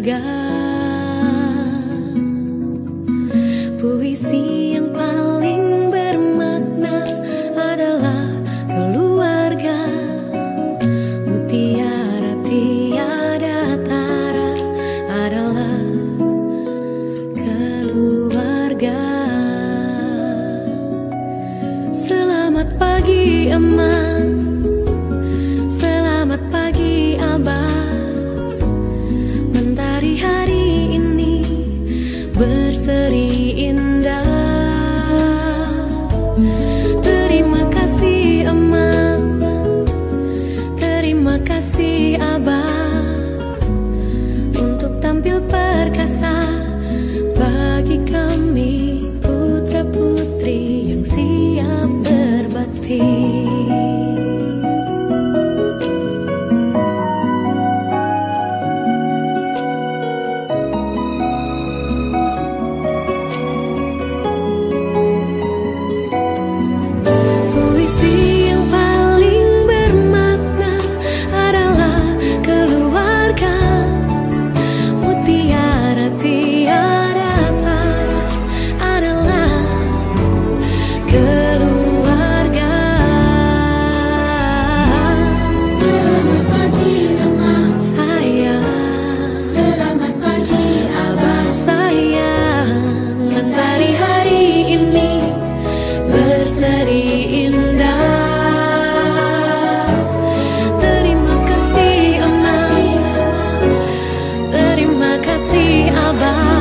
keluarga. Puisi yang paling bermakna adalah keluarga. Mutiara tiada tara adalah keluarga. Selamat pagi emak berseri indah 吧。